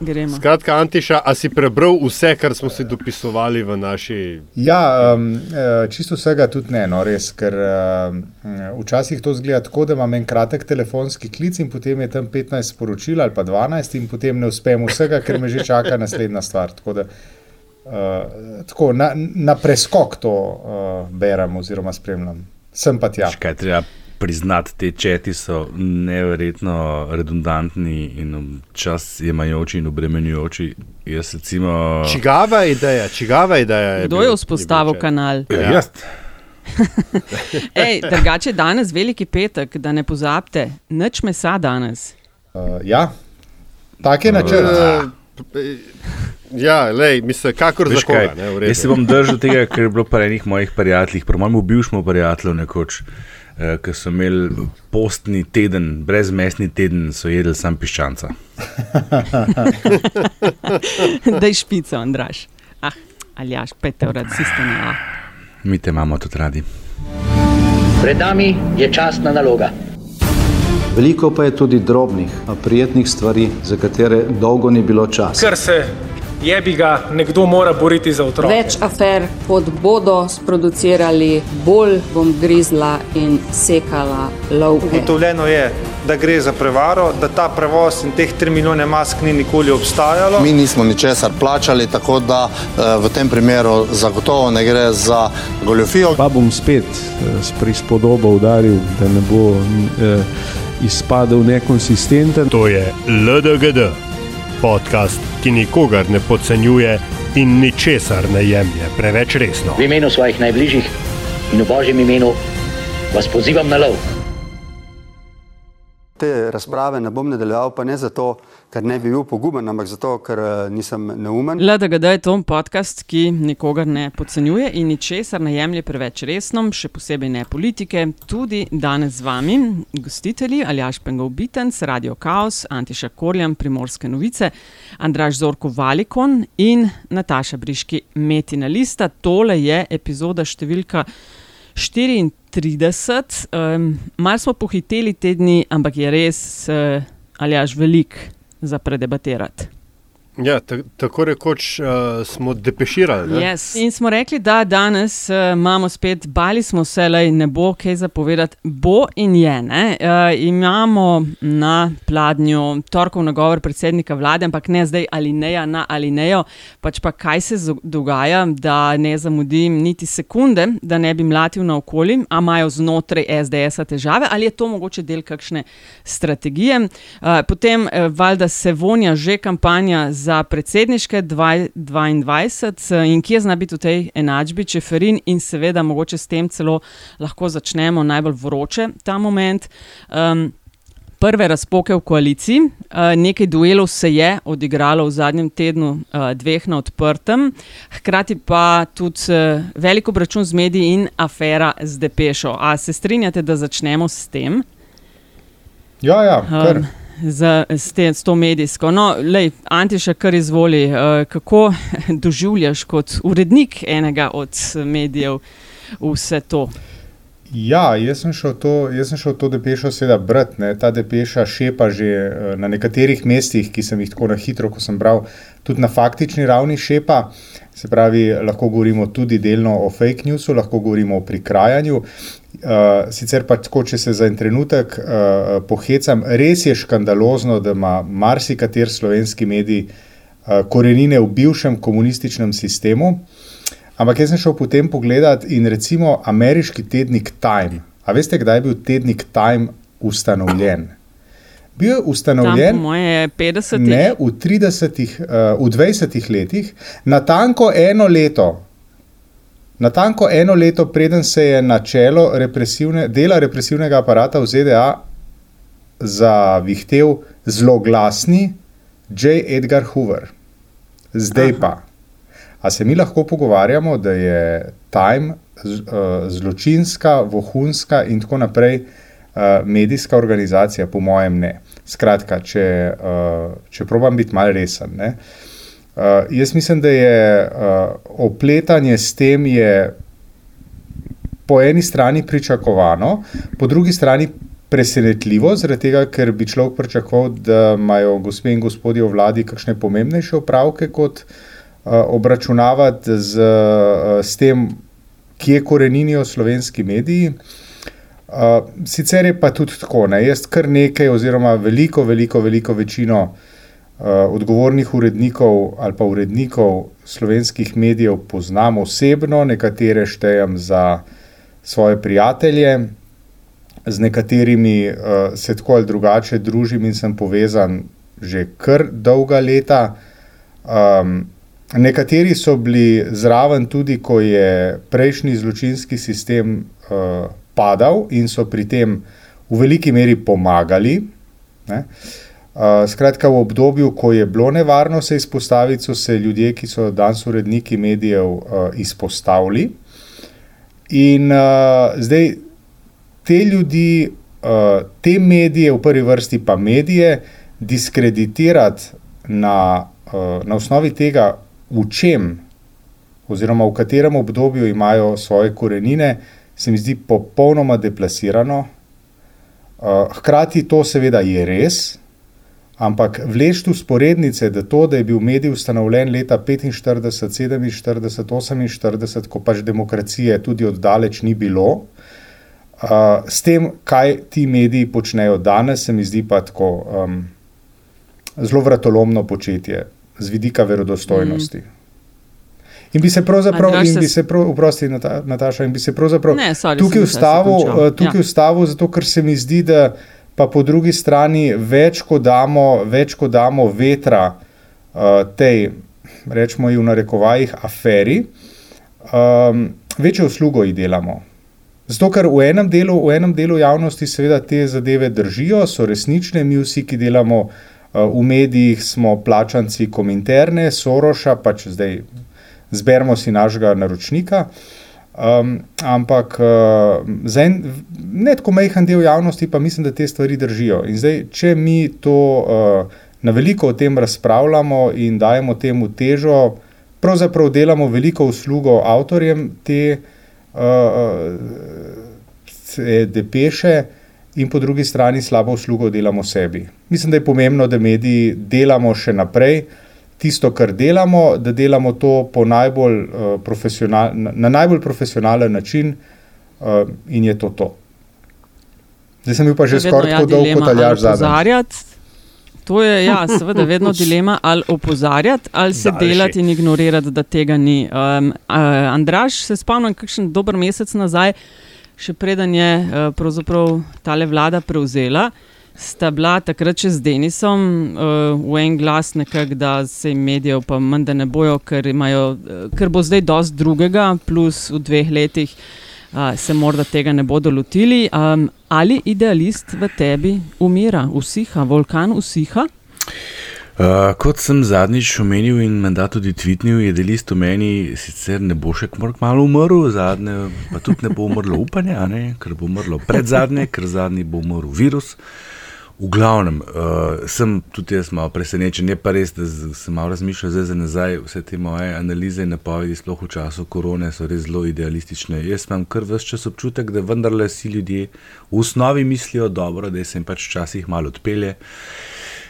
gremo. Skratka, Antiša, a si prebral vse, kar smo si dopisovali v naši. Ja, um, čisto vsega tudi ne, no, res, ker um, včasih to zgleda tako, da imam en kratek telefonski klic in potem je tam 15 sporočil ali pa 12 in potem ne uspem vsega, ker me že čaka naslednja stvar. Tako da, uh, tako, na, na preskok to uh, berem oziroma spremljam. Sem pa tja. Škaj, treba priznati, te četi so neverjetno redundantni in čas jemajoči in obremenjujoči. Recimo... Čigava ideja, čigava ideja. Je Kdo je vzpostavil kanal? Ja, ja. jaz. Ej, drugače danes, veliki petek, da ne pozabite, nič mesa danes. Uh, ja, tak je načrt. Uh, Ja, lej, mislim, kakor za kaj. Jaz se bom držal tega, ker je bilo pa enih mojih prijateljev, po mojem, bivšemu prijatelju nekoč. Uh, ki so imeli postni teden, brezmesni teden, so jedli sam piščanca. da je špica, Andraš. Ah, ali jaš, pete, urad, sistem. Ah. Mi te imamo tudi radi. Pred nami je časna naloga. Veliko pa je tudi drobnih, a prijetnih stvari, za katere dolgo ni bilo časa. Kar se je bi ga nekdo mora boriti za otroke. Več afer, kot bodo sproducirali, bolj bom grizla in sekala lovke. Ugotovljeno je, da gre za prevaro, da ta prevoz in teh 3 milijone mask ni nikoli obstajalo. Mi nismo ničesar plačali, tako da eh, v tem primeru zagotovo ne gre za goljofijo. Pa bom spet eh, s prispodobo udaril, da ne bo eh, izpadel nekonsistenten. To je LDGD, podcast ki nikogar ne podcenjuje in ničesar ne jemlje preveč resno. V imenu svojih najbližjih in v božjem imenu vas pozivam na lov. Te razprave ne bom nadaljeval, pa ne zato, ker ne bi bil poguben, ampak zato, ker uh, nisem neumen. LDGD je to podcast, ki nikogar ne podcenjuje in ničesar ne jemlje preveč resno, še posebej ne politike. Tudi danes z vami, gostitelji Aljaš Pengov Bitens, Radio Chaos, Antiša Korjan, Primorske novice, Andraš Zorko Valikon in Nataša Briški Metina Lista. Tole je epizoda številka 34. Um, Mal smo pohiteli te dni, ampak je res, uh, ali až velik za predebatirati. Ja, tako rekoč uh, smo depeširali. Yes. In smo rekli, da danes uh, imamo spet, bali smo se, da ne bo kaj zapovedati. Bo in je. Uh, imamo na pladnju torkov nagovor predsednika vlade, ampak ne zdaj ali ne, na ali ne, pač pa kaj se dogaja, da ne zamudim niti sekunde, da ne bi mlatil na okolje, a imajo znotraj SDS-a težave ali je to mogoče del kakšne strategije. Uh, potem, uh, valjda se vonja že kampanja za predsedniške 2022 in kje zna biti v tej enačbi, če Ferin in seveda mogoče s tem celo lahko začnemo najbolj vroče ta moment. Um, Prve razpoke v koaliciji, nekaj duelov se je odigralo v zadnjem tednu, dveh na odprtem, hkrati pa tudi veliko račun z mediji in afera z Depešo. A se strinjate, da začnemo s tem? Ja, ja, kar. Um, z, z, te, z to medijsko. No, lej, Antiša, kar izvoli, uh, kako doživljaš kot urednik enega od medijev vse to? Ja, jaz sem šel to, jaz sem šel to depešo seveda brati. Ta depeša šepa že eh, na nekaterih mestih, ki sem jih tako na hitro, ko sem bral, tudi na faktični ravni šepa. Se pravi, lahko govorimo tudi delno o fake newsu, lahko govorimo o prikrajanju. Uh, sicer pa tako, če se za en trenutek uh, pohecam, res je škandalozno, da ima marsikater slovenski medij uh, korenine v bivšem komunističnem sistemu. Ampak jaz sem šel potem pogledat in recimo ameriški tednik Time. A veste, kdaj je bil tednik Time ustanovljen? Bil je ustanovljen Tam, 50 ne, v, 30, uh, v 20 letih, na tanko eno leto Na tanko eno leto, preden se je načelo represivne, dela represivnega aparata v ZDA zavihtel zelo glasni J. Edgar Hoover. Zdaj Aha. pa. A se mi lahko pogovarjamo, da je Time uh, zločinska, vohunska in tako naprej uh, medijska organizacija, po mojem, ne. Skratka, če, uh, če probam biti mal resen. Ne? Uh, jaz mislim, da je uh, opletanje s tem po eni strani pričakovano, po drugi strani presenetljivo, zaradi tega, ker bi človek pričakoval, da imajo gospe in gospodje v vladi kakšne pomembnejše opravke, kot uh, obračunavati z, uh, s tem, kje koreninijo slovenski mediji. Uh, sicer je pa tudi tako, da jaz kar nekaj, oziroma veliko, veliko, veliko večino uh, odgovornih urednikov ali pa urednikov slovenskih medijev poznam osebno, nekatere štejem za svoje prijatelje, z nekaterimi uh, se tako ali drugače družim in sem povezan že kar dolga leta. Um, nekateri so bili zraven tudi, ko je prejšnji zločinski sistem uh, padal in so pri tem v veliki meri pomagali. Ne. Uh, skratka, v obdobju, ko je bilo nevarno se izpostaviti, so se ljudje, ki so danes uredniki medijev, uh, izpostavili. In uh, zdaj te ljudi, uh, te medije, v prvi vrsti pa medije, diskreditirati na, uh, na osnovi tega, v čem oziroma v katerem obdobju imajo svoje korenine, se mi zdi popolnoma deplasirano. Uh, hkrati to seveda je res. Ampak vleči usporednice, da to, da je bil medij ustanovljen leta 45, 47, 48, ko pač demokracije tudi oddaleč ni bilo, Uh, s tem, kaj ti mediji počnejo danes, se mi zdi pa tako um, zelo vratolomno početje z vidika verodostojnosti. Mm. In bi se pravzaprav, Andraž in bi se prav, vprosti, Nataša, in bi se pravzaprav ne, sorry, tukaj ustavil, uh, tukaj ja. ustavil, zato ker se mi zdi, da pa po drugi strani več, ko damo, več, ko damo vetra uh, tej, rečemo, v narekovajih, aferi, um, večjo uslugo ji delamo. Zato, ker v enem, delu, v enem delu javnosti seveda te zadeve držijo, so resnične, mi vsi, ki delamo uh, v medijih, smo plačanci kominterne, Soroša, pač zdaj zberemo si našega naročnika. Um, ampak uh, za en ne tako majhen del javnosti, pa mislim, da te stvari držijo. In zdaj, če mi to uh, na veliko o tem razpravljamo in dajemo temu težo, pravzaprav delamo veliko uslugo avtorjem te te depeše, in po drugi strani slabo uslugo delamo sebi. Mislim, da je pomembno, da mediji delamo še naprej tisto, kar delamo, da delamo to najbolj, uh, profesional, na, na najbolj profesionalen način, uh, in je to to. Zdaj sem bil pa že skoraj ja, tako dolg kot aljaš zadnji. To je, ja, seveda, vedno dilema, ali opozarjati, ali se Daljši. delati in ignorirati, da tega ni. Um, uh, Andraš, se spomnim, kakšen dober mesec nazaj, še preden je uh, ta vlada prevzela, sta bila takrat še z Denisom uh, v en glas, nekak, da se jim medijev pa manj, da ne bojo, ker, imajo, uh, ker bo zdaj dosti drugega, plus v dveh letih uh, se morda tega ne bodo lotili. Um, ali idealist v tebi umira, usiha, vulkan usiha? Uh, kot sem zadnjič omenil in menda tudi tvitnil, je delist v meni sicer ne bo še kmalo umrl, zadnje pa tudi ne bo umrlo upanje, ker bo umrlo pred zadnje, ker zadnji bo umrl virus. Uh, V glavnem, uh, sem tudi jaz malo presenečen, je pa res, da sem malo razmišljal zdaj za nazaj. Vse te moje analize in napovedi, sploh v času korone, so res zelo idealistične. Jaz imam kar vse čas občutek, da vendarle si ljudje v osnovi mislijo dobro, da se jim pač včasih malo odpelje.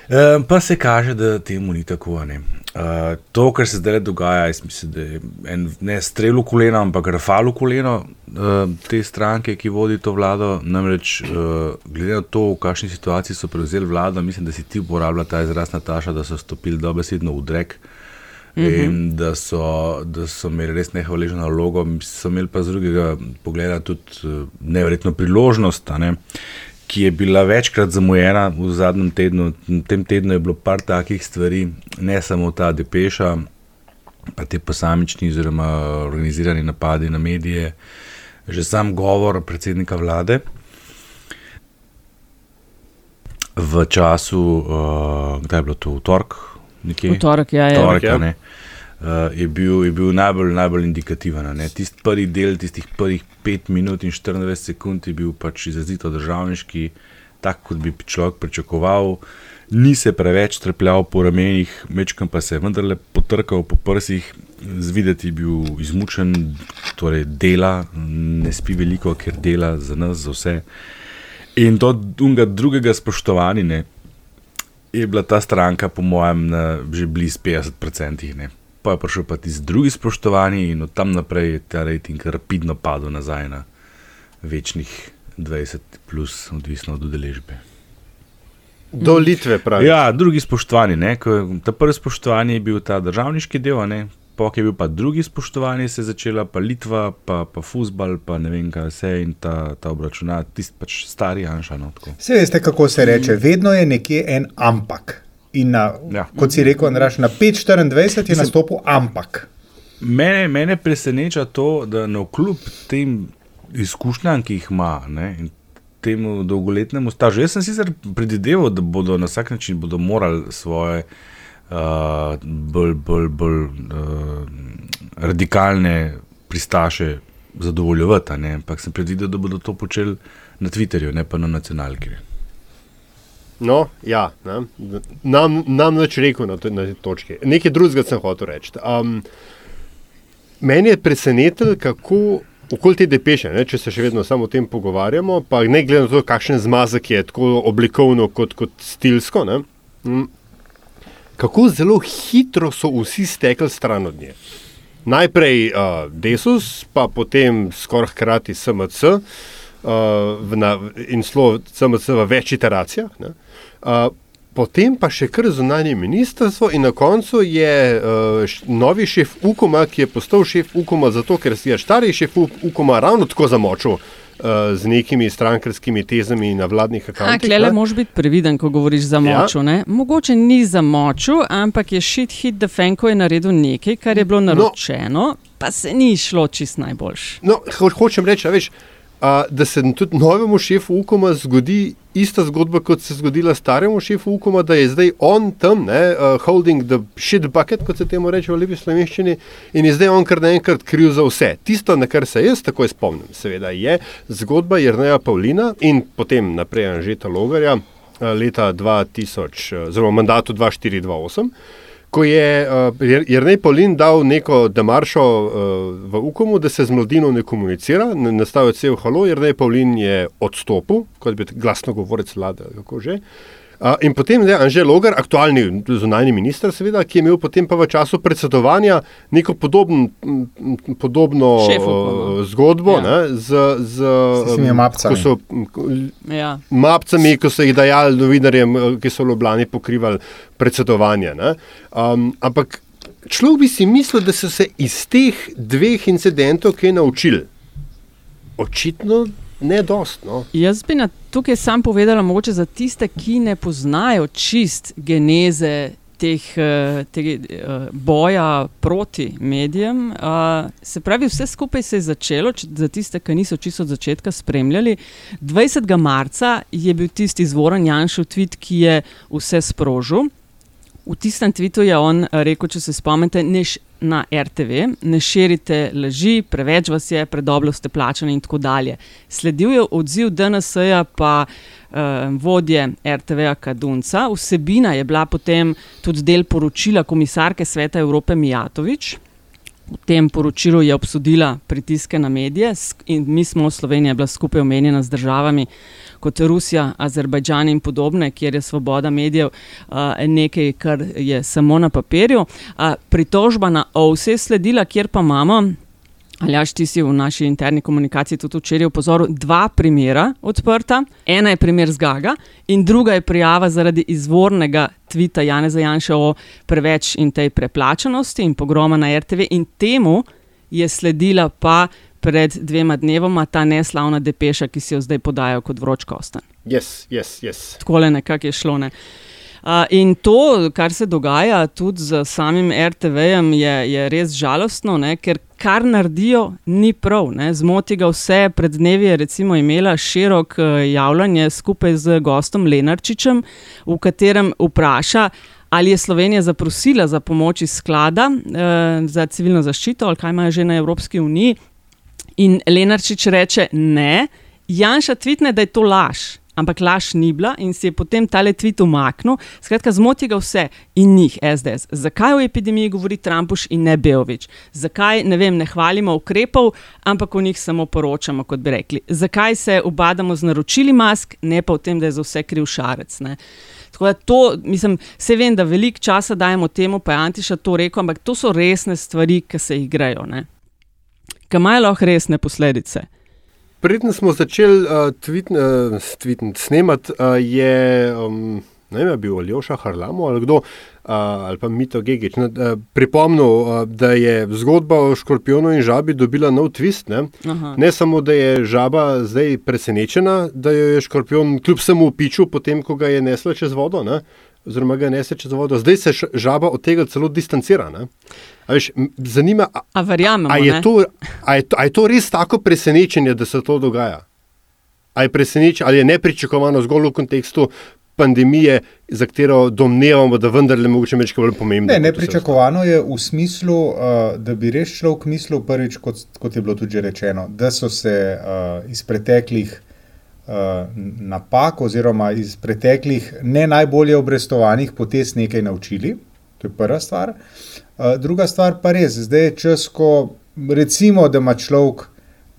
Uh, pa se kaže, da temu ni tako. Ne. Uh, to, kar se zdaj dogaja, jaz mislim, da je en, ne strel v koleno, ampak rafal v koleno uh, te stranke, ki vodi to vlado. Namreč, uh, glede na to, v kakšni situaciji so prevzeli vlado, mislim, da si ti uporabljal ta izraz Nataša, da so stopili dobesedno v drek. Mm -hmm. In da so, da so imeli res nehvaležno nalogo, so imeli pa z drugega pogleda tudi nevrjetno priložnost. Ne? Ki je bila večkrat zamujena v zadnjem tednu. V tem tednu je bilo par takih stvari, ne samo ta depeša, pa te posamični oziroma organizirani napadi na medije, že sam govor predsednika vlade. V času, uh, kdaj je bilo to, v torek? V torek, ja, ja. Torek, ja. Ne, uh, je, bil, je bil najbolj, najbolj indikativen. Tisti prvi del, tistih prvih 5 minut in 24 sekund je bil pač izrazito državniški, tako kot bi človek pričakoval. Ni se preveč trpljal po ramenih, mečkam pa se je vendarle potrkal po prsih, zvideti je bil izmučen, torej dela, ne spi veliko, ker dela za nas, za vse. In do drugega spoštovanja je bila ta stranka, po mojem, na že blizu 50%. Ne. Pa je prišel pa tisti drugi spoštovani, in od tam naprej je ta rejting rapidno padel nazaj na večnih 20, plus, odvisno od udeležbe. Do Litve, pravi. Ja, drugi spoštovani. Ne, ta prvi spoštovani je bil ta državniški del, ne, pok je bil pa drugi spoštovani, se je začela pa Litva, pa, pa futbal, pa ne vem kaj vse in ta, ta obračunat, tisti pač stari Anša. No, tako. Vse veste, kako se reče, vedno je nekje en ampak. In na, Ja. kot si rekel, Andraž, na 5-24 je nastopil ampak. Mene, mene preseneča to, da na kljub tem izkušnjam, ki jih ima, ne, in temu dolgoletnemu stažu. Jaz sem sicer predvideval, da bodo na vsak način bodo morali svoje uh, bolj, bolj, bolj uh, radikalne pristaše zadovoljevati, ampak sem predvidel, da bodo to počeli na Twitterju, ne pa na nacionalki. No, ja, ne. nam, nam več rekel na, tej točki. Nekaj drugega sem hotel reči. Um, meni je presenetilo, kako okoli te depeše, ne, če se še vedno samo o tem pogovarjamo, pa ne glede na to, kakšen zmazek je tako oblikovno kot, kot stilsko, ne, m, kako zelo hitro so vsi stekli stran od nje. Najprej uh, Desus, pa potem skoraj hkrati SMC uh, na, in slo SMC v več iteracijah. Ne. Uh, potem pa še kar zunanje ministrstvo, in na koncu je uh, novi šef UKOM-a, ki je postal šef UKOM-a zato, ker si je stari šef UKOM-a ravno tako zamočil uh, z nekimi strankarskimi tezami na vladnih A, akantih. klele moraš biti previden, ko govoriš za moču. Ja. Mogoče ni za moču, ampak je shit hit, da Fenko je naredil nekaj, kar je bilo naročeno, no. pa se ni šlo čist najboljš. No, ho hočem reči, veš, a, da se tudi novemu šefu UKOM-a zgodi ista zgodba, kot se je zgodila staremu šefu UKOM-a, da je zdaj on tam, ne, uh, holding the shit bucket, kot se temu reče v lepi slovenščini, in je zdaj on kar naenkrat kriv za vse. Tisto, na kar se jaz takoj spomnim, seveda je zgodba Jrneja Pavlina in potem naprej Anžeta Logarja eh, leta 2000, zelo v mandatu 2428. Ko je uh, Jrnej Polin dal neko demaršo uh, v Ukomu, da se z mladino ne komunicira, je cel halo, Jrnej Polin je odstopil, kot bi glasno govorec vlade, ali kako že. Uh, in potem je Anžel Logar, aktualni zunani minister, seveda, ki je imel potem pa v času predsedovanja neko podobn, podobno Šef Ukoma. uh, zgodbo Ja. ja. z, z tistimi um, mapcami. ko so, Ja. mapcami, ko so jih dajali novinarjem, eh, ki so v Ljubljani pokrivali predsedovanje. ne. Um, ampak človek bi si mislil, da so se iz teh dveh incidentov kaj naučili. Očitno ne dost. No. Jaz bi na tukaj sam povedala, mogoče za tiste, ki ne poznajo čist geneze teh, eh, tega eh, boja proti medijem. Se pravi, vse skupaj se je začelo, če- za tiste, ki niso čisto od začetka spremljali. 20. marca je bil tisti izvoren Janšov tweet, ki je vse sprožil. V tistem tvitu je on eh, rekel, če se spomnite, ne š- na RTV, ne širite laži, preveč vas je, predobro ste plačani in tako dalje. Sledil je odziv DNS-ja, pa uh, vodje RTV-ja Kadunca. Vsebina je bila potem tudi del poročila komisarke Sveta Evrope Mijatovič. V tem poročilu je obsodila pritiske na medije in mi smo, Slovenija, bila skupaj omenjena z državami kot Rusija, Azerbajdžan in podobne, kjer je svoboda medijev uh, nekaj, kar je samo na papirju. Uh, pritožba na OVSE je sledila, kjer pa imamo. Aljaš, ti si v naši interni komunikaciji tudi včeraj opozoril dva primera odprta. Ena je primer zgaga, in druga je prijava zaradi izvornega tvita Janeza Janša o preveč in tej preplačanosti in pogroma na RTV. In temu je sledila pa pred dvema dnevoma ta neslavna depeša, ki si jo zdaj podajo kot vroč kostan. Yes, yes, yes. Tako le nekako je šlo. Ne. Uh, in to, kar se dogaja tudi z samim RTV-jem, je, je res žalostno, ne, ker kar naredijo, ni prav. Ne. Zmoti ga vse. Pred dnevi je recimo imela širok uh, javljanje skupaj z gostom Lenarčičem, v katerem vpraša. Ali je Slovenija zaprosila za pomoč iz sklada eh, za civilno zaščito, ali kaj imajo že na Evropski uniji, In Lenarčič reče: Ne, Janša tvitne, da je to laž. Ampak laž ni bila in si je potem tale tweet umaknil. Skratka, zmoti ga vse in njih SDS. Zakaj o epidemiji govori Trumpuš in ne Beovič? Zakaj ne, vem, ne hvalimo ukrepov, ampak o njih samo poročamo, kot bi rekli? Zakaj se ubadamo z naročili mask, ne pa v tem, da je za vse kriv šarec? Ne? Tako da to, mislim, se vem, da veliko časa dajemo temu, pa je Antiša to rekel, ampak to so resne stvari, ki se jih grejo. Kaj imajo lahko resne posledice? Preden smo začeli uh, tweet, uh, tweet, snemati, uh, je um, ne vem, bil Aljoša Harlamo ali kdo, uh, ali pa Mito Gigič, ne, uh, pripomnil, uh, da je zgodba o škorpionu in žabi dobila nov twist. Ne? ne samo, da je žaba zdaj presenečena, da jo je škorpion kljub vsemu pičil, potem ko ga je nesla čez vodo. Ne? Oziroma ga nese čez vodo. Zdaj se žaba od tega celo distancira. A veš, zanima me, ali je, je, je to res tako presenečenje, da se to dogaja? Ali je, ali je nepričakovano zgolj v kontekstu pandemije, za katero domnevamo, da vendarle mogoče nekaj bolj pomembno? Ne, nepričakovano je v smislu, uh, da bi res človek mislil prvič, kot, kot je bilo tudi rečeno, da so se uh, iz preteklih napak oziroma iz preteklih ne najbolje obrestovanih potez nekaj naučili. To je prva stvar. Eh, druga stvar pa res, zdaj je čas, ko recimo, da ima človek,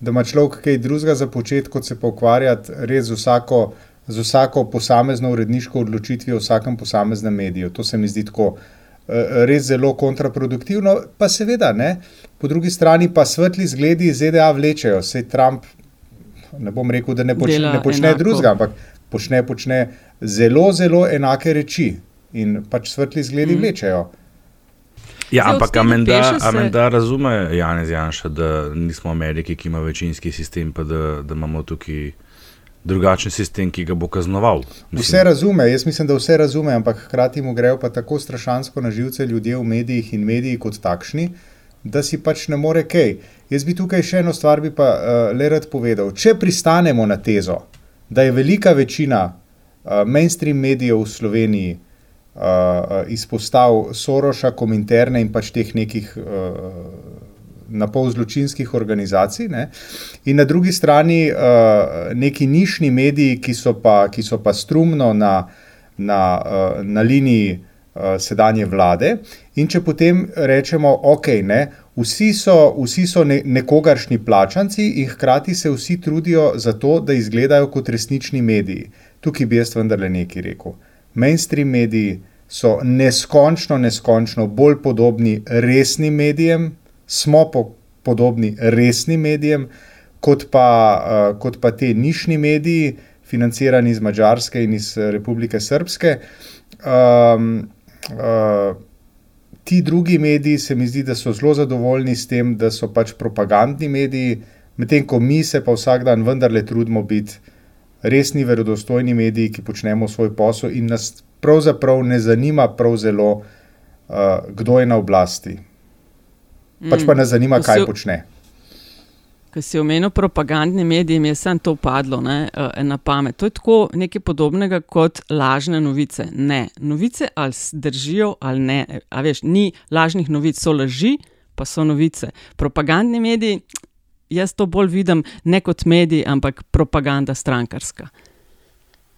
da ima človek kaj drugega za početi, kot se pa ukvarjati res z vsako, z vsako posamezno uredniško odločitvijo v vsakem posameznem mediju. To se mi zdi tako. Eh, res zelo kontraproduktivno, pa seveda ne. Po drugi strani pa svetli zgledi ZDA vlečejo, sej Trump ne bom rekel, da ne počne, ne počne drugega, ampak počne, počne zelo, zelo enake reči in pač svetli zgledi mm. vlečejo. Ja, ampak amenda razume Janez Janša, da nismo v Ameriki, ki ima večinski sistem, pa da, da imamo tukaj drugačen sistem, ki ga bo kaznoval. Mislim. Vse razume, jaz mislim, da vse razume, ampak hkrati mu grejo pa tako strašansko na živce ljudje v medijih in mediji kot takšni, da si pač ne more kaj. Jaz bi tukaj še eno stvar bi pa uh, le rad povedal. Če pristanemo na tezo, da je velika večina uh, mainstream medijev v Sloveniji uh, izpostavila Soroša, Kominterne in pač teh nekih uh, napol zločinskih organizacij, ne? in na drugi strani uh, neki nišni mediji, ki so pa, ki so pa strumno na, na, uh, na liniji sedanje vlade. In če potem rečemo, ok, ne vsi so, vsi so ne, nekogaršni plačanci in hkrati se vsi trudijo za to, da izgledajo kot resnični mediji. Tukaj bi jaz vendarle nekaj rekel. Mainstream mediji so neskončno, neskončno bolj podobni resnim medijem, smo po, podobni resnim medijem, kot pa, uh, kot pa te nišni mediji, financirani iz Mačarske in iz Republike Srpske. Um, uh, ti drugi mediji se mi zdi, da so zelo zadovoljni s tem, da so pač propagandni mediji, medtem ko mi se pa vsak dan vendarle trudimo biti resni, verodostojni mediji, ki počnemo svoj posel in nas pravzaprav ne zanima prav zelo, uh, kdo je na oblasti. Pač pa nas zanima, kaj počne. Ko si omenil propagandne medije, mi je samo to padlo ne, eh, na pamet. To je tako nekaj podobnega kot lažne novice. Ne, novice ali držijo ali ne. A veš, ni lažnih novic, so laži, pa so novice. Propagandni mediji, jaz to bolj vidim ne kot mediji, ampak propaganda strankarska.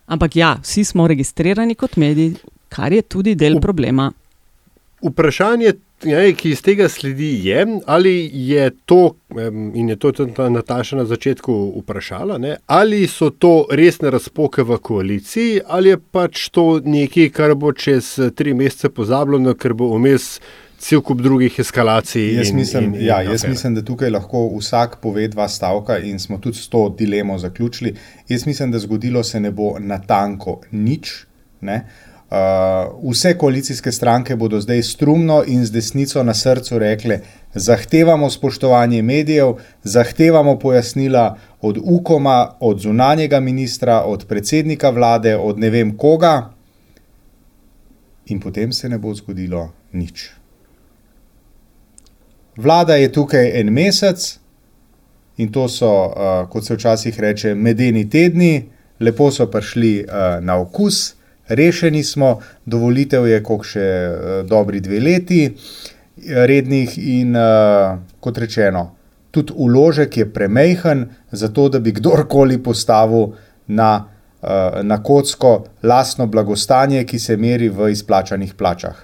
Ampak ja, vsi smo registrirani kot mediji, kar je tudi del problema. Vprašanje ja, ki iz tega sledi, je, ali je to, in je to tudi Nataša na začetku vprašala, ne, ali so to resne razpoke v koaliciji, ali je pač to nekaj, kar bo čez tri mesece pozabljeno, ker bo vmes. Cel kup drugih eskalacij. Jaz, in, mislim, in, in ja, jaz mislim, da tukaj lahko vsak pove dva stavka, in smo tudi s to dilemo zaključili. Jaz mislim, da zgodilo se ne bo na tanko nič. Ne? Uh, vse koalicijske stranke bodo zdaj strumno in z desnico na srcu rekle: zahtevamo spoštovanje medijev, zahtevamo pojasnila od UKOM-a, od zunanjega ministra, od predsednika vlade, od ne vem koga, in potem se ne bo zgodilo nič. Vlada je tukaj en mesec in to so, uh, kot se včasih reče, medeni tedni, lepo so prišli uh, na okus rešeni smo, dovolitev je kot še uh, dobri dve leti, rednih in uh, kot rečeno, tudi uložek je premehen za to, da bi kdorkoli postavil na na kocko lastno blagostanje, ki se meri v izplačanih plačah.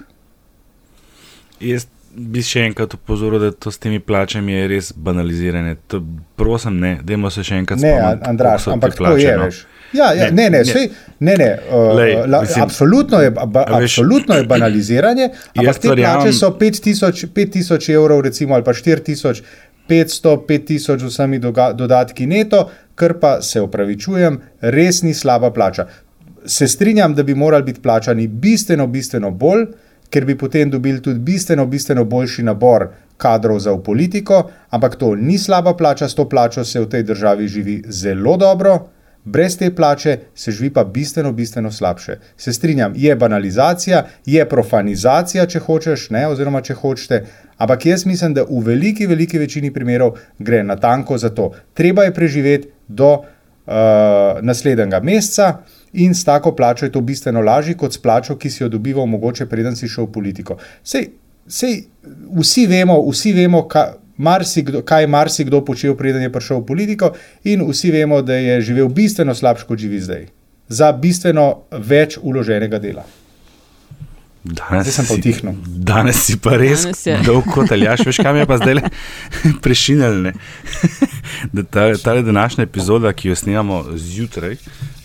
Jaz bi še enkrat upozoril, da to s temi plačami je res banalizirane. To, prosim, ne, dajmo se še enkrat Ne, spomniti, Andraš, ampak to plače, je, no. veš. Ja, ja, ne, ne, sej, ne, ne uh, Lej, la, mislim- absolutno, je, ba, veš- absolutno je banaliziranje, ampak te plače so 5000 5000 evrov, recimo, ali pa 4500, 5000 z vsemi doga, dodatki neto, kar pa se upravičujem, res ni slaba plača. Se strinjam, da bi morali biti plačani bistveno, bistveno bolj, ker bi potem dobili tudi bistveno, bistveno boljši nabor kadrov za v politiko, ampak to ni slaba plača, s to plačo se v tej državi živi zelo dobro. Brez te plače se živi pa bistveno, bistveno slabše. Se strinjam, je banalizacija, je profanizacija, če hočeš, ne, oziroma če hočete, ampak jaz mislim, da v veliki, veliki večini primerov gre na tanko za to. Treba je preživeti do uh, naslednjega meseca in s tako plačo je to bistveno lažje kot s plačo, ki si jo dobival mogoče preden si šel v politiko. Sej, sej vsi vemo, vsi vemo, ka, marsikdo, kaj je marsikdo počel, preden je prišel v politiko, in vsi vemo, da je živel bistveno slabše, kot živi zdaj. Za bistveno več uloženega dela. Danes Zdaj sem pa utihnil. Danes si pa res Danes je. dolg kot aljaš, veš, kam je pa zdaj prešinjene. Da ta, ta današnja epizoda, ki jo snemamo zjutraj,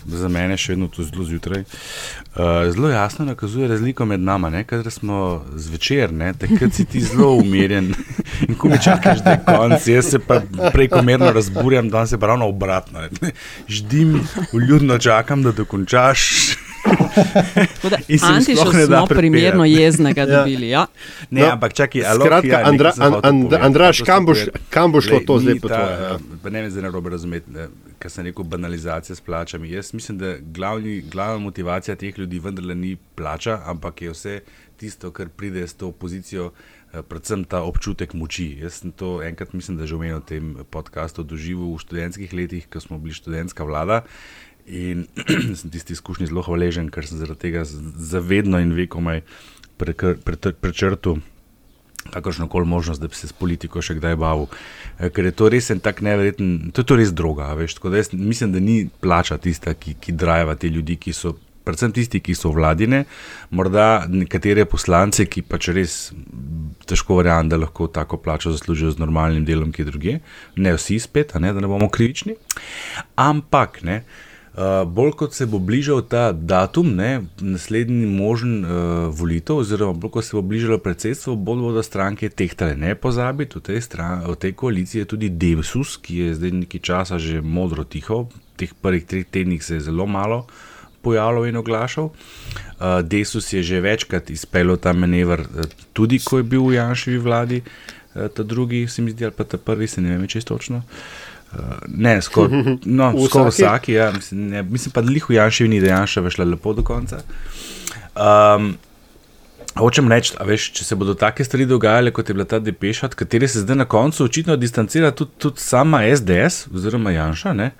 za mene še vedno to zelo zjutraj, uh, zelo jasno nakazuje razliko med nama. ne, Kadar smo zvečer, ne, takrat si ti zelo umirjen in ko mi čakaš, da je konc, jaz se pa prekomerno razburjam, danes je ravno obratno. ne. Ždim, vljudno čakam, da dokončaš. Se ne da smo prepirati. primerno jeznega Ja. dobili. Ja. Ne, No, ampak čakaj, ali skratka, ja, Andra- nekaj sem hotel And- And- povedati. Andraž, Hotel kam boš- bo šlo to zdaj po ta, tvoje, ja. pa Ne me zdaj narobe razumeti, eh, ker sem rekel banalizacija s plačami. Jaz mislim, da glavni, glavna motivacija teh ljudi vendarle ni plača, ampak je vse tisto, kar pride s to pozicijo, eh, predvsem ta občutek moči. Jaz sem to enkrat, mislim, da že omenil v tem podkastu, doživel v študentskih letih, ko smo bili študentska vlada. In sem tisti izkušnji zelo hvaležen, ker sem zaradi tega zavedno in vekomaj prekr- pretr- prečrtil kakršno koli možnost, da bi se s politiko še kdaj bavil. Eh, Ker je to res en tak neverjeten, to je to res droga. Veš, tako da jaz mislim, da ni plača tista, ki, ki drajva te ljudi, ki so. Predvsem tisti, ki so vladine, morda nekatere poslance, ki pač res težko verjamem, da lahko tako plačo zaslužijo z normalnim delom, ki druge. Ne vsi spet, ne, da ne bomo krivični. Ampak, ne, uh, bolj kot se bo bližal ta datum, ne, naslednji možen uh, volitev, oziroma bolj kot se bo bližalo predsedstvo, bolj bodo stranke tehtale. Ne pozabiti, v tej, stran, v tej koaliciji je tudi Devsus, ki je zdaj nekaj časa že modro tiho, teh prvih treh tednih se je zelo malo pojavljal in oglašal. Uh, Desus je že večkrat izpeljal ta manever, uh, tudi ko je bil v Janševi vladi, uh, ta drugi, se mi zdi, ali pa ta prvi, se ne vem čisto točno. Uh, ne, skoraj no, skor vsaki? ja, mislim, ne, mislim pa, da lih v Janševi ni, da Janša šla lepo do konca. Um, Hočem reči, a veš, če se bodo take stvari dogajale, kot je bila ta depeša, od katere se zdaj na koncu očitno distancira tudi, tudi sama SDS oziroma Janša. Ne,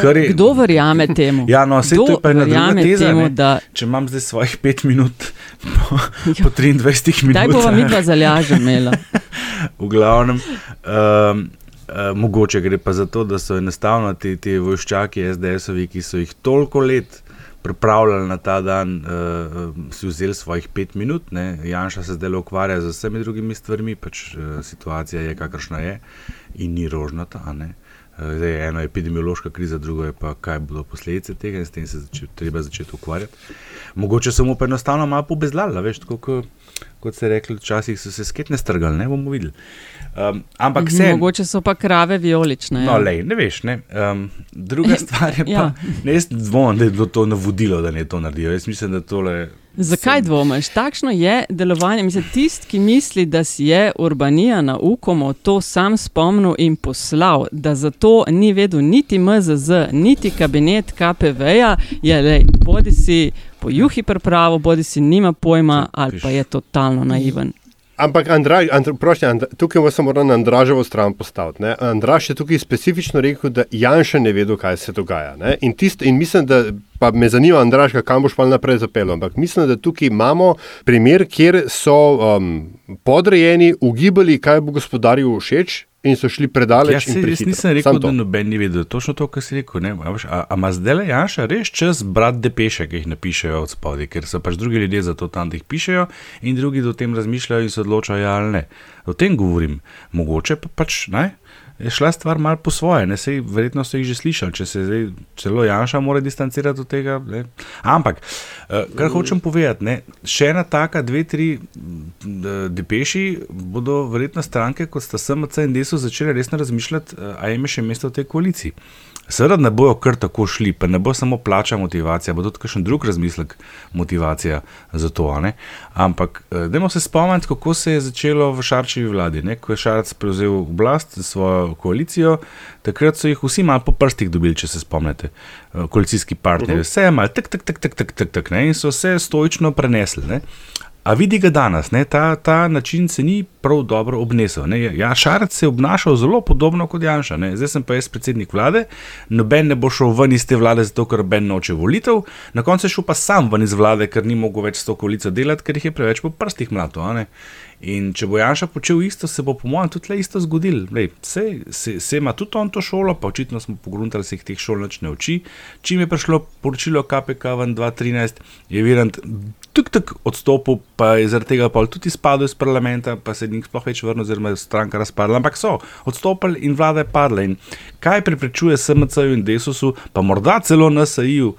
kar je- Kdo verjame temu? Ja, no, vse Kdo to je pa ena druga teza. temu, ne. da- Če imam zdaj svojih pet minut po, po 23 minutah. Kdaj bova midva zalaža imela? v glavnem. Um, Uh, mogoče gre pa za to, da so enostavno ti, ti vojščaki SDS-ovi, ki so jih toliko let pripravljali na ta dan, uh, si vzeli svojih pet minut. Ne? Janša se zdaj ukvarja z vsemi drugimi stvarmi, pač uh, situacija je kakršna je in ni rožnata. ne. Uh, Zdaj je eno epidemiološka kriza, drugo je pa, kaj bodo posledice tega in s tem se zače, treba začeti ukvarjati. Mogoče samo enostavno malo pobezlala, veš, tako kot, kot se rekli, včasih so se sketne strgali, ne bomo videli. Um, ampak se. Mogoče so pa krave vijolične. No, ja. lej, ne veš. Ne? Um, druga stvar je pa, Ja. ne, jaz dvomim, da je bilo to navodilo, da ne to naredijo. Jaz mislim, da tole. Zakaj dvomiš? Takšno je delovanje. Mislim, tist, ki misli, da si je Urbanija na Ukomu to sam spomnil in poslal, da za to ni vedel niti MZZ, niti kabinet KPV-ja, je le bodi si po juhi pripravo, bodi si nima pojma, ali pa je totalno naiven. Ampak, Andraž, Andra, prošli, Andra, tukaj vas moram na Andraževo stran postaviti. Ne? Andraž je tukaj specifično rekel, da Janša ne vedo, kaj se dogaja. Ne? In, tist, in mislim, da pa me zanima, Andraž, kam boš pa naprej zapeljal. Ampak mislim, da tukaj imamo primer, kjer so um, podrejeni ugibali, kaj bo gospodarju všeč. In so šli predaleč. Ja, jaz nisem rekel, da noben ni vedel. Točno to, kar si rekel. Ne, a, a, a ima zdaj le Janša res čas brati depeše, ki jih napišejo od spodaj, ker so pač drugi ljudje za to tam, da jih pišejo in drugi o tem razmišljajo in se odločajo, ja ali ne. O tem govorim. Mogoče pa pač ne. Je šla stvar malo po svoje, ne sej, verjetno ste jih že slišali, če se zdaj celo Janša mora distancirati od tega. Ne. Ampak, eh, kar hočem povedati, ne, še ena taka, dve, tri depeši bodo verjetno stranke, kot sta SMC in DESO, začele resno razmišljati, eh, a jim je še mesto v tej koaliciji. Seveda ne bojo kar tako šli, pa ne bo samo plača motivacija, bo tudi kakšen drug razmislek motivacija za to. Ampak, dajmo se spomniti, kako se je začelo v Šarčevi vladi. Ne? Ko je Šarc prevzel oblast za svojo koalicijo, takrat so jih vsi malo po prstih dobili, če se spomnite, koalicijski partnerji. Vse je malo tak, tak, tak, tak, tak, tak, tak, ne? in so vse stoično prenesli. Ne? A vidi ga danes, ne? ta, ta način se ni prav dobro obnesel. Ne? Ja, Šarec se je obnašal zelo podobno kot Janša. Ne? Zdaj sem pa jaz predsednik vlade, noben ne bo šel ven iz te vlade, zato ker noben noče volitev, na koncu je šel pa sam ven iz vlade, ker ni mogel več s to koalicijo delati, ker jih je preveč po prstih mlato. In če bo Janša počel isto, se bo po mojem tudi le isto zgodil. Lej, se, se, se ima tudi on to šolo, pa očitno smo pogruntali, da se jih teh šol več ne uči. Čim je prišlo poročilo KPK v 2013, je Virant tuk tuk odstopil, pa je zaradi tega tudi izpadel iz parlamenta, pa se ni sploh več vrnil, oziroma je stranka razpadla. Ampak so odstopili in vlada je padla. In kaj preprečuje SMC-ju in Desusu, pa morda celo NSA-ju,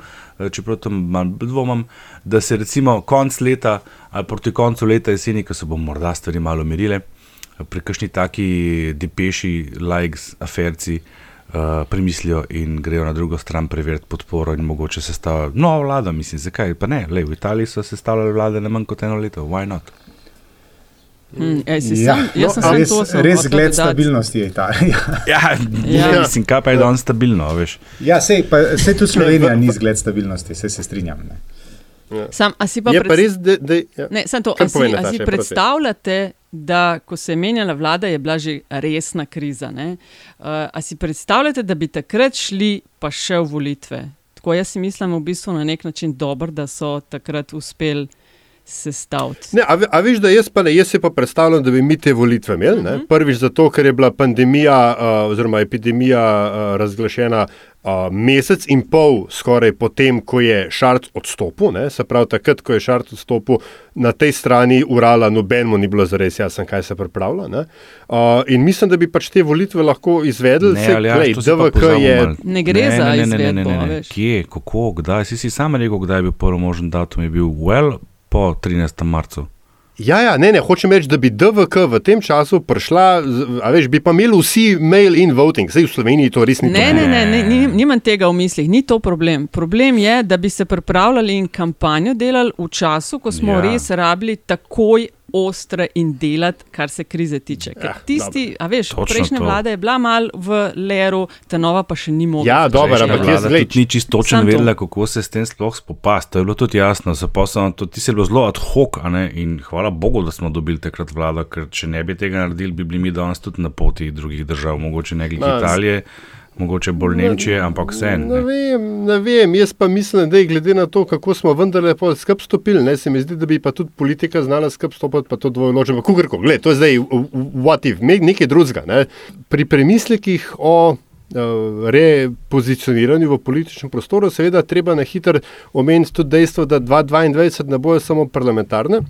čeprav tam malo dvomim, da se recimo konc leta ali proti koncu leta jeseni, ko se bomo morda stvari malo umirile, pri kakšni taki depeši, likes, aferci. Uh, premislijo in grejo na drugo stran preveriti podporo, in mogoče se stavljajo nova vlada. Mislim, zakaj pa ne? Lej, v Italiji so se stavljale vlade na manj kot eno leto, why not? Mm, ej, Ja, sam, jaz sem no, samo res, to sem res dodati. stabilnosti je Italija. Ja, Ja. ja. mislim, kaj pa je danes stabilno, veš. Ja, sej, pa, sej tudi Slovenija ni zgled stabilnosti, se, se strinjam. Ne. Sam, a si pa Je pa pred- res, da- da- ja. Ne, samo to, a si, a si predstavljate, da ko se je menjala vlada, je bila že resna kriza. ne? Uh, a si predstavljate, da bi takrat šli pa še v volitve? Tako jaz si mislim, v bistvu na nek način dobro, da so takrat uspeli sestaviti. Ne, a, a veš, da jaz, pa ne, jaz si pa predstavljam, da bi mi te volitve imeli. Ne? Prvič zato, ker je bila pandemija uh, oziroma epidemija uh, razglašena uh, mesec in pol skoraj potem, ko je Šarc odstopil. Ne? Se pravi, takrat, ko je Šarc odstopil, na tej strani Urala nobenemu ni bilo zares jasno, kaj se pripravlja. ne. Uh, in mislim, da bi pač te volitve lahko izvedli. Ne, ja, glej, pa DVK je. malo. Ne gre za ne, ne, ne, ne, izvedbo, ne, ne, ne. veš. Kje, kako, kdaj? Si si sam rekel, kdaj je bil prvi možen datum, je bil well po 13. marcu. Ja, ja, ne, ne, hočem reči, da bi DVK v tem času prišla, a veš, bi pa imeli vsi mail in voting, zdaj v Sloveniji to res ni Ne, ne, ne, ne, ni- nimam tega v mislih, ni to problem. Problem je, da bi se pripravljali in kampanjo delali v času, ko smo ja. res rabili takoj ostre in delati, kar se krize tiče. Ker Ja, tisti, a veš, Točno prejšnja to. vlada je bila mal v leru, ta nova pa še ni mogla. Ja, dobro, ampak jaz, tudi ni čisto točno vedela, kako se s tem sploh spopasti. To je bilo tudi jasno, se sem, to, ti si bilo zelo ad hoc, a ne, in hvala Bogu, da smo dobili takrat vlado, ker če ne bi tega naredili, bi bili mi danes tudi na poti drugih držav, mogoče ne glede Italije, mogoče bolj Nemčije, ampak vse. Ne vem, ne vem, jaz pa mislim, da je glede na to, kako smo vendarle pol skup stopili, ne, se mi zdi, da bi pa tudi politika znala skup stopiti, pa to dvojločeno, pa kugarko, gled, to je zdaj v- v- what if, me- nekaj drugega. Ne. Pri premislekih o uh, repozicioniranju v političnem prostoru, seveda treba na hitro omeniti tudi dejstvo, da 2022 ne bojo samo parlamentarne,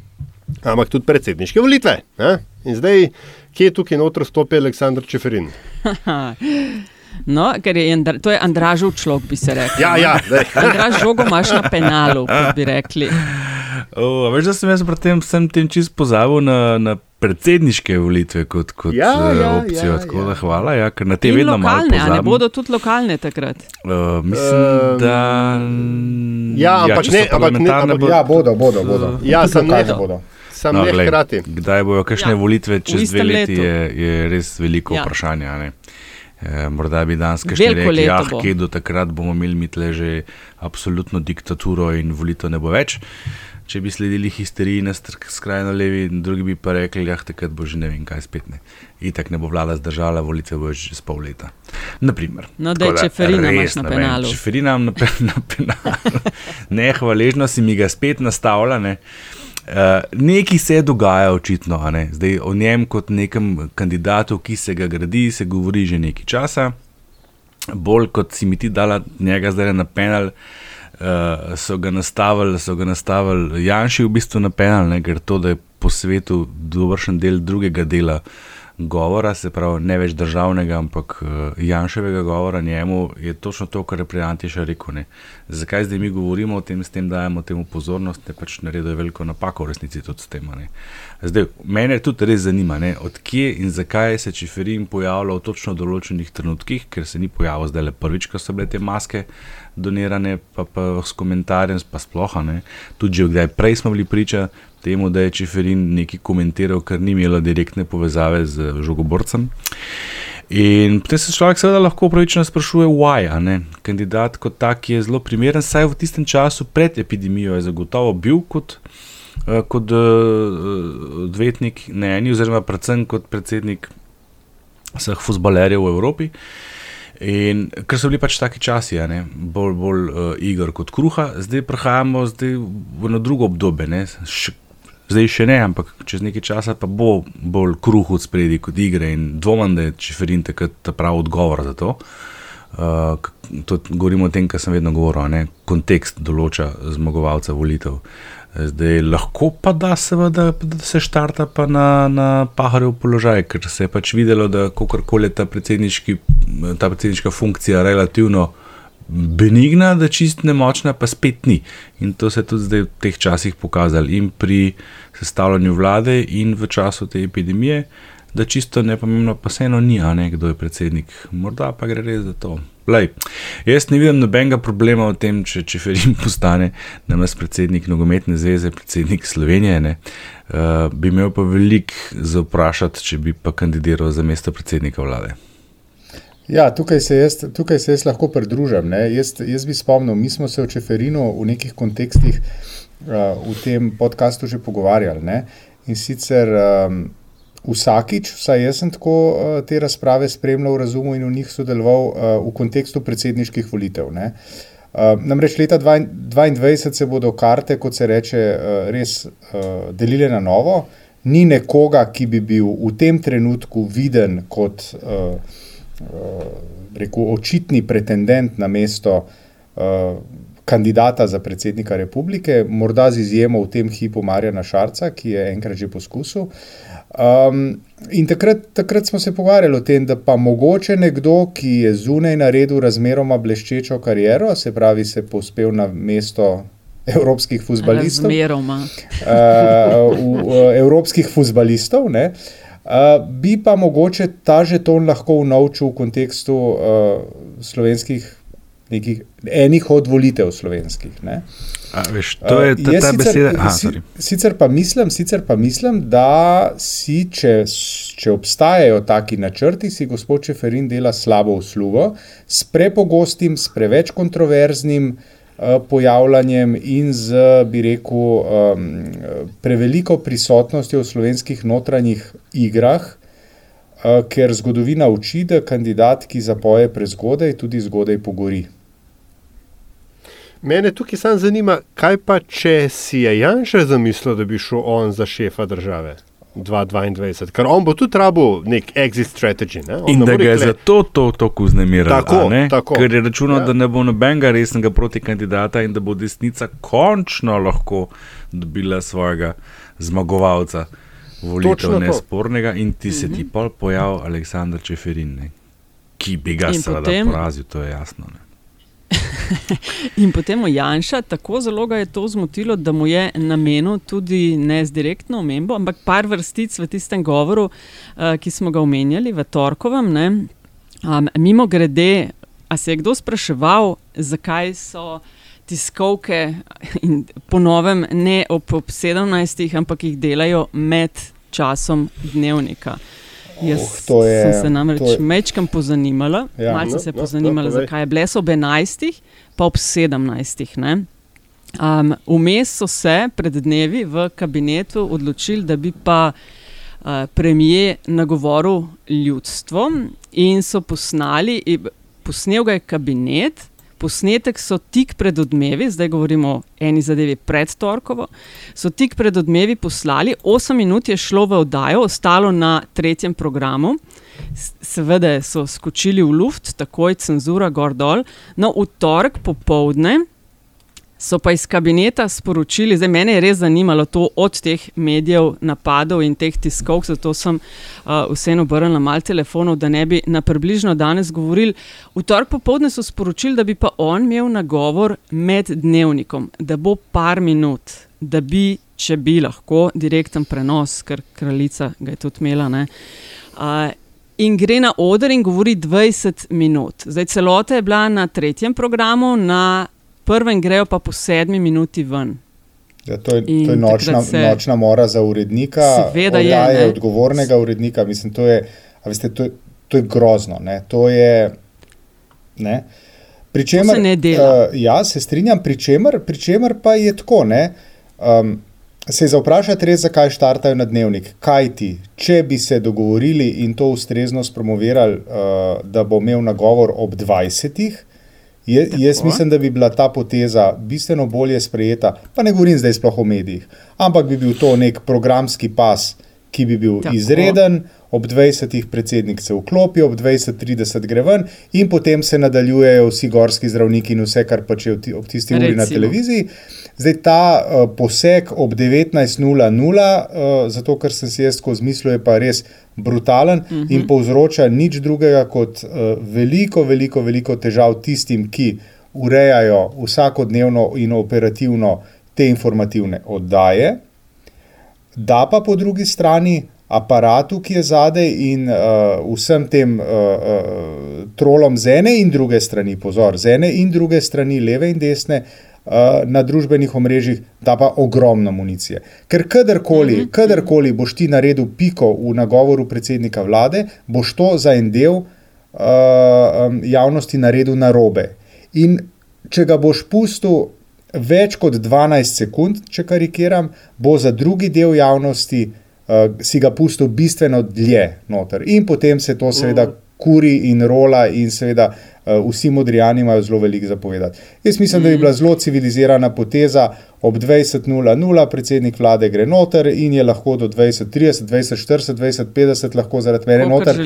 ampak tudi predsedniške volitve. Ne. In zdaj, kje je tukaj noter stopi Aleksandr Čeferin? No, ker je Andra, to je Andražov človek, bi se rekel. Ja, ja. Andraž žogo imaš na penalu, bi rekli. O, a veš, da sem jaz pred tem, vsem tem čist pozabil na, na predsedniške volitve kot, kot Ja, eh, ja, opcijo. ja, tako ja. da hvala, ja, ker na te In vedno malo lokalne, a ne bodo tudi lokalne takrat. Uh, mislim, Ehm, da. ja, ampak če so ne, ampak ne, ampak- bo- Ja, bodo, bodo. bodo. Ja, sem ne- bodo. Sam No, ne glej, hkrati. Kdaj bojo kakšne Ja, volitve čez dve leti, letu. je, je res veliko Ja. ja. vprašanje. A ne. E, morda bi danes Veliko rekli, ah, bo." kje do takrat bomo imeli mi tle že absolutno diktaturo in volitev ne bo več. Če bi sledili histeriji na skrajno levi, drugi bi pa rekli, da takrat bo že ne vem kaj spet ne. Itak ne bo vlada zdržala, volitve bo že čez pol leta. Naprimer. No, Tako daj, Čeferina imaš res na ne vem. penalu. Čeferina imam na, pe, na penalu. ne, hvaležno si mi ga spet nastavlja. Ne. Uh, nekaj se dogaja, očitno. Ne? Zdaj, o njem, kot nekem kandidatu, ki se ga gradi, se govori že nekaj časa. Bolj kot si mi ti dala njega zdaj na penal, uh, so ga nastavili, so ga nastavili Janši v bistvu na penal, ne? ker to, da je po svetu dovršen del drugega dela govora, se pravi ne več državnega, ampak uh, Janševega govora njemu, je točno to, kar je prej Antiša rekel. Ne? Zakaj zdaj mi govorimo o tem, s tem dajemo temu pozornost, ne pač naredijo veliko napako v resnici tudi s tem. Ne? Zdaj, mene tudi res zanima, ne? odkje in zakaj se Čiferin pojavlja v točno določenih trenutkih, ker se ni pojavil zdaj le prvič, ko so bile te maske donirane, pa, pa s komentarjem, pa sploh ne. Tudi že kdaj prej smo bili priča temu, da je Čiferin nekaj komentiral, ker ni imelo direktne povezave z žogoborcem. In potem se človek seveda lahko upravičeno sprašuje, why. Kandidat kot tak je zelo primeren, saj v tistem času pred epidemijo je zagotovo bil kot, kot odvetnik, ne eni, oziroma predvsem kot predsednik vseh futbalerjev v Evropi. In ker so bili pač taki časi, ne, bolj, bolj uh, igr kot kruha, zdaj prehajamo zdaj v eno drugo obdobje. Še, zdaj še ne, ampak čez nekaj časa pa bo bolj kruh od spredi kot igre in dvomim, da je Čeferin takrat pravi odgovor za to. Uh, to govorimo o tem, kar sem vedno govoril, ne, kontekst določa zmagovalca volitev. Zdaj lahko pa da, seveda, da se štarta pa na, na paharjev položaj, ker se je pač videlo, da kakorkoli je ta, ta predsedniška funkcija relativno benigna, da čist nemočna, pa spet ni. In to se je tudi zdaj v teh časih pokazalo in pri sestavljanju vlade in v času te epidemije, da čisto nepomembno pa vseeno ni, ne kdo je predsednik. Morda pa gre res za to. Lej, jaz ne vidim nobenega problema v tem, če, če Ferim postane names predsednik nogometne zveze, predsednik Slovenije. Uh, bi imel pa veliko za vprašati, če bi pa kandidiral za mesto predsednika vlade. Ja, tukaj se jaz, tukaj se jaz lahko pridružim. Jaz, jaz bi spomnil, mi smo se o Čeferinu v nekih kontekstih uh, v tem podkastu že pogovarjali. Ne? In sicer um, vsakič, vsaj jaz sem tako uh, te razprave spremljal, razumel in v njih sodeloval uh, v kontekstu predsedniških volitev. Ne? Uh, namreč leta 2022 se bodo karte, kot se reče, uh, res uh, delile na novo. Ni nekoga, ki bi bil v tem trenutku viden kot uh, uh, rekel, očitni pretendent na mesto uh, kandidata za predsednika republike, morda z izjemo v tem hipu Marjana Šarca, ki je enkrat že poskusil. Um, in takrat, takrat smo se pogovarjali o tem, da pa mogoče nekdo, ki je zunaj naredil razmeroma bleščečo kariero, se pravi, se povzpel na mesto evropskih futbalistov. Razmeroma. Uh, uh, evropskih futbalistov, ne. Uh, bi pa mogoče ta žeton lahko unovčil v kontekstu uh, slovenskih nekih, enih od volitev slovenskih. A, veš, to je ta, ta sicer, beseda. Aha, si, sicer, pa mislim, sicer pa mislim, da si, če, če obstajajo taki načrti, si gospod Čeferin dela slabo uslugo s prepogostim, s preveč kontroverznim uh, pojavljanjem in z, bi rekel, um, preveliko prisotnostjo v slovenskih notranjih igrah. Uh, ker zgodovina uči, da kandidat, ki zapoje prezgodaj, tudi zgodaj pogori. Mene tukaj samo zanima, kaj pa če si je Janša zamislil, da bi šel on za šefa države 2022, ker on bo tudi rabil nek exit strategy. Ne? In da ga je zato to tako uznemiral. Tako, tako. Ker je računal, ja. da ne bo nobenega resnega protikandidata in da bo desnica končno lahko dobila svojega zmagovalca volitev nespornega in ti se ti mhm. pol pojavil Aleksandr Čeferin, ne? ki bi ga seveda potem... porazil, to je jasno. Ne? in potem Janša, tako zelo ga je to zmotilo, da mu je namenil tudi ne z direktno omembo, ampak par vrstic v tistem govoru, uh, ki smo ga omenjali v Torkovem. Um, mimo grede, a se je kdo spraševal, zakaj so tiskovke in ponovem ne ob, ob 17, ampak jih delajo med časom dnevnika. Jaz oh, je, sem se namreč mečkam pozanimala, ja, malce no, se je no, pozanimala, no, zakaj je bles ob 11, pa ob 17. Um, vmes so se pred dnevi v kabinetu odločili, da bi pa uh, premije nagovoril ljudstvo in so posnali, posnel ga je kabinet, posnetek so tik pred odmevi, zdaj govorimo o eni zadevi pred Torkovo, so tik pred odmevi poslali, 8 minut je šlo v oddajo, ostalo na tretjem programu. Seveda so skočili v luft, takoj cenzura, gor dol. No, v torek popovdne so pa iz kabineta sporočili, da me je res zanimalo to od teh medijev, napadov in teh tiskov, zato sem uh, vseeno obrnil malo telefonov, da ne bi na približno danes govorili. V torek popovdne so sporočili, da bi pa on imel nagovor med dnevnikom, da bo par minut, da bi, če bi lahko, direkten prenos, ker kraljica ga je tudi imela. Uh, In gre na oder in govori 20 minut. Zdaj, celota je bila na tretjem programu, na prvem grejo pa po sedmi minuti ven. Ja, to, je, to je nočna, se... nočna mora za urednika, seveda je. Ne? odgovornega urednika. Mislim, to, je, veste, to, je, to je grozno. Ne? To je. Ne? Pričemer, se ne dela. Uh, ja, se strinjam, pričemer, pričemer pa je tako. Um, se je za vprašati res, zakaj štartajo na dnevnik. Kaj ti, če bi se dogovorili in to ustrezno spromovirali, uh, da bo imel nagovor ob 20. Je, jaz mislim, da bi bila ta poteza bistveno bolje sprejeta, pa ne govorim zdaj sploh o medijih, ampak bi bil to nek programski pas, ki bi bil Tako. izreden, ob 20. predsednik se vklopi, ob 20.30 gre ven in potem se nadaljujejo vsi gorski zdravniki in vse, kar pač je ob tisti uri na televiziji. Zdaj ta uh, poseg ob 19.00, uh, zato ker sem si jaz skozi mislil, je pa res brutalen uh -huh. in mhm. povzroča nič drugega kot uh, veliko, veliko, veliko težav tistim, ki urejajo vsakodnevno in operativno te informativne oddaje. Da pa po drugi strani aparatu, ki je zadaj in uh, vsem tem uh, uh, trolom z ene in druge strani, pozor, z ene in druge strani, leve in desne. Na družbenih omrežjih, da pa ogromno municije. Ker kadarkoli, mhm. kadarkoli boš ti naredil piko v nagovoru predsednika vlade, boš to za en del uh, javnosti naredil na robe. In če ga boš pustil več kot 12 sekund, če karikiram, bo za drugi del javnosti uh, si ga pustil bistveno dlje noter. In potem se to seveda mm. kuri in rola, in seveda uh, vsi modrijani imajo zelo veliko zapovedati. Jaz mislim, da bi mm. bila zelo civilizirana poteza. Ob 20.00 predsednik vlade gre noter in je lahko do 20.30, 20.40, 20.50 lahko zaradi mene noter,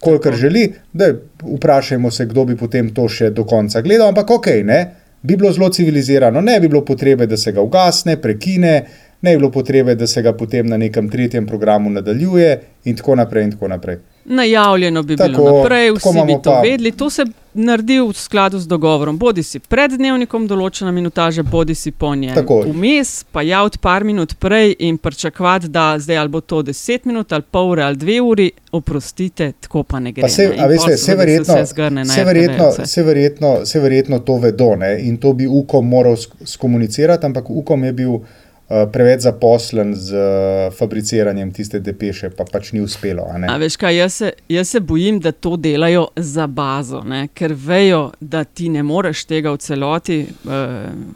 kolikor želi. Da, vprašajmo se, kdo bi potem to še do konca gledal, ampak ok, ne, bi bilo zelo civilizirano, ne bi bilo potrebe, da se ga ugasne, prekine, ne je bilo potrebe, da se ga potem na nekem tretjem programu nadaljuje, in tako naprej. In tako naprej. Najavljeno bi tako, bilo naprej, vsi bi to pa... vedeli. To se naredi v skladu z dogovorom. Bodi si pred dnevnikom določena minutaža, bodi si po njej. Vmes pa javiti par minut prej in pričakovati, da zdaj ali bo to 10 minut ali pol ure ali 2 uri, oprostite, tako pa ne gre. Se, ne? veste, se, verjetno, se, se, verjetno, se, verjetno, se verjetno to vedo ne? in to bi UKOM moral skomunicirati, ampak UKOM je bil. Eh, preveč zaposlen z uh, fabriciranjem tiste depeše, pa pač ni uspelo. Veš, kaj, jaz, se, jaz se bojim, da to delajo za bazo, ne? ker vejo, da ti ne moreš tega v celoti uh,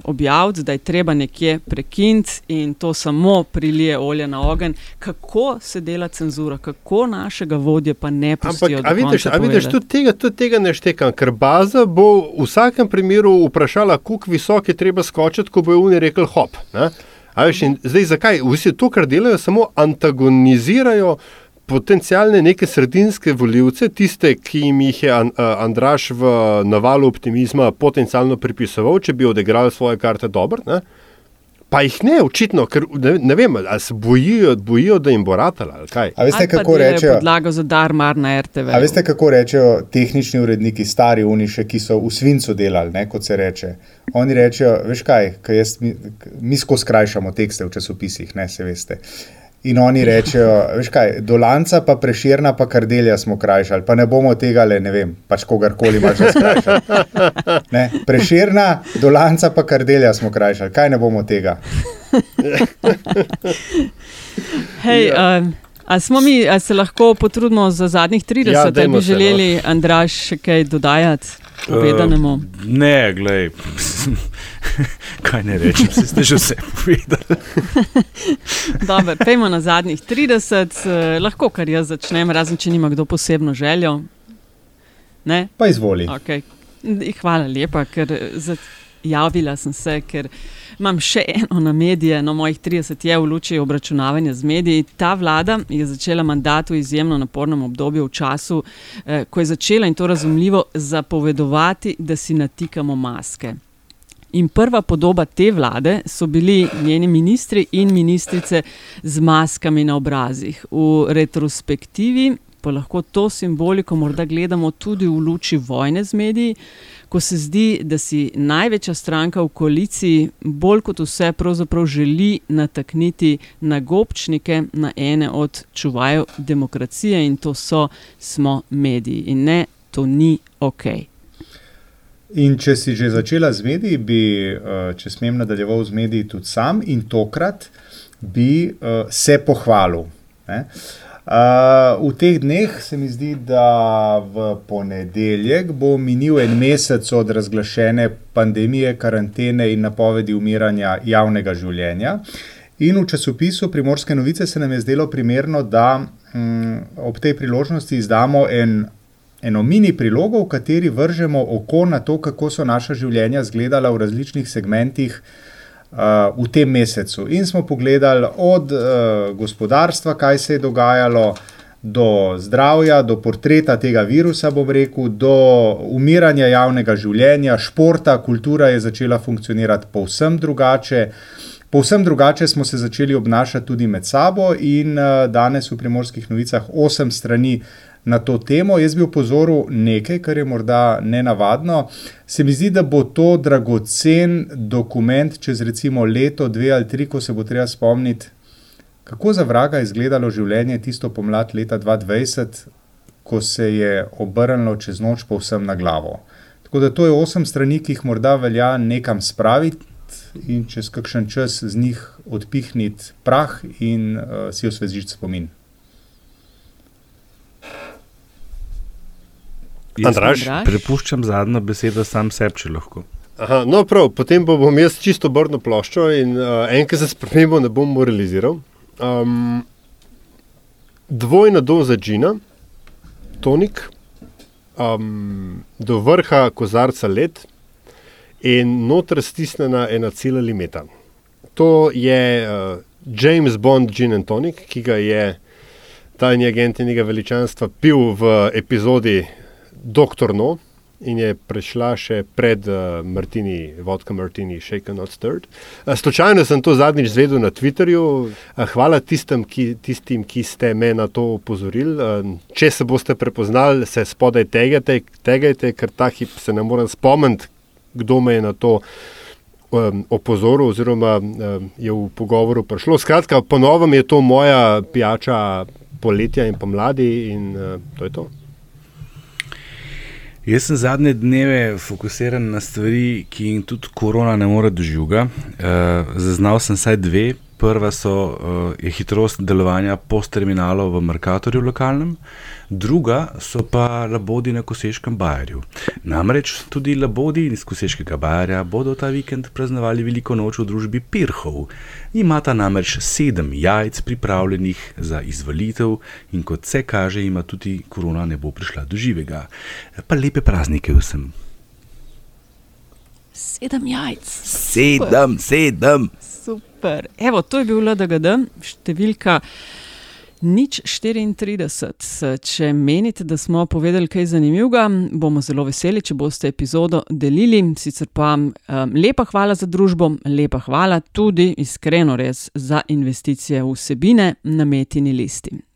objaviti, da je treba nekje prekiniti in to samo prilije olje na ogen. Kako se dela cenzura, kako našega vodje pa ne pustijo? Ampak, a vidiš, a vidiš tudi, tega, tudi tega ne štekam, ker baza bo v vsakem primeru vprašala, kako visok je treba skočiti, ko bo Uni rekel hop. Ne? Veš, zdaj, zakaj vsi to, kar delajo, samo antagonizirajo potencijalne neke sredinske voljivce, tiste, ki jim jih je Andraš v navalu optimizma potencialno pripisoval, če bi odigrali svoje karte dobro. Pa jih ne, očitno, ker ne, ne vem, ali se bojijo, bojijo, da jim bo ratalo. A veste, kako rečejo? Podlago za dar, mar na RTV. A veste, kako rečejo tehnični uredniki, stari uniše, ki so v svincu delali, ne, kot se reče. Oni rečejo, veš kaj, jaz, mi, mi skozi skrajšamo tekste v časopisih, ne se veste. In oni rečejo, veš kaj, dolanca pa preširna, pa kardelja smo krajšali, pa ne bomo tega le, ne vem, pač kogarkoli imaš že skrajšali. Preširna, dolanca pa kardelja smo krajšali, kaj ne bomo tega. Hej, um, a smo mi, a se lahko potrudimo za zadnjih 30, ja, da bi no. želeli, Andraš, še kaj dodajati? Povedanemu. Uh, ne, glej, kaj ne rečem, ste že vse povedali. Dobro, pejmo na zadnjih 30, eh, lahko kar jaz začnem, razen če nima kdo posebno željo. Ne? Pa izvoli. Okay. Hvala lepa, ker javila sem se, ker imam še eno na medije, no mojih 30 je v luči obračunavanja z mediji. Ta vlada je začela mandat v izjemno napornem obdobju, v času, eh, ko je začela in to razumljivo zapovedovati, da si natikamo maske. In prva podoba te vlade so bili njeni ministri in ministrice z maskami na obrazih. V retrospektivi pa lahko to simboliko morda gledamo tudi v luči vojne z mediji, ko se zdi, da si največja stranka v koaliciji bolj kot vse pravzaprav želi natakniti na gobčnike, na ene od čuvajev demokracije in to so smo mediji. In ne, to ni ok. In če si že začela z mediji, bi, če smem nadaljeval z mediji tudi sam in tokrat bi se pohvalil. Ne? v teh dneh se mi zdi, da v ponedeljek bo minil en mesec od razglašene pandemije, karantene in napovedi umiranja javnega življenja. In v časopisu Primorske novice se nam je zdelo primerno, da m, ob tej priložnosti izdamo en, eno mini prilogo, v kateri vržemo oko na to, kako so naša življenja izgledala v različnih segmentih v tem mesecu. In smo pogledali od uh, gospodarstva, kaj se je dogajalo, do zdravja, do portreta tega virusa, bom rekel, do umiranja javnega življenja, športa, kultura je začela funkcionirati povsem drugače. Povsem drugače smo se začeli obnašati tudi med sabo, in uh, danes v primorskih novicah osem strani na to temo. Jaz bi upozoril nekaj, kar je morda ne navadno. Se mi zdi, da bo to dragocen dokument čez recimo leto, dve ali tri, ko se bo treba spomniti, kako za vraga je izgledalo življenje tisto pomlad leta 2020, ko se je obrnilo čez noč povsem na glavo. Tako da to je osem strani, ki jih morda velja nekam spraviti. In čez kakšen čas z njih odpihniti prah, in uh, si osvežiti spomin. Andraž? Prepuščam zadnjo besedo sam sebi, če lahko. Aha, no, prav, potem bom jaz čisto obrnil ploščo in uh, enkrat za spremembo ne bom moraliziral. Um, dvojna doza džina, tonik, um, do vrha kozarca led in noter stisnjena ena cela limeta. To je uh, James Bond Gin and Tonic, ki ga je tajni agent in njega veličanstva pil v epizodi Doktor No in je prišla še pred uh, Martini, vodka Martini, Shaken Not Stirred. Uh, slučajno sem to zadnjič zvedel na Twitterju. Uh, hvala tistem ki, tistim, ki ste me na to upozorili. Uh, če se boste prepoznali, se spodaj tegajte, tegajte, ker ta hip se ne morem spomniti, kdo me je na to. Um, opozoril, oziroma um, je v pogovoru prišlo. Skratka, ponovno je to moja pijača poletja in pomladi, in uh, to je to. Jaz sem zadnje dneve fokusiran na stvari, ki jim tudi korona ne more doživeti. Uh, zaznal sem vsaj dve. Prva so, uh, je hitrost delovanja post-terminalov v Merkatorju lokalnem, druga so pa labodi na Koseškem bajerju. Namreč tudi labodi iz Koseškega bajerja bodo ta vikend praznovali veliko noč v družbi Pirhov. Imata namreč sedem jajc pripravljenih za izvalitev in kot se kaže, ima tudi korona ne bo prišla do živega. Pa lepe praznike vsem. Sedem jajc. Sedem, sedem super. Evo, to je bil LDGD, številka nič 34. Če menite, da smo povedali kaj zanimivega, bomo zelo veseli, če boste epizodo delili. Sicer pa um, lepa hvala za družbo, lepa hvala tudi iskreno res za investicije v vsebine na metini listi.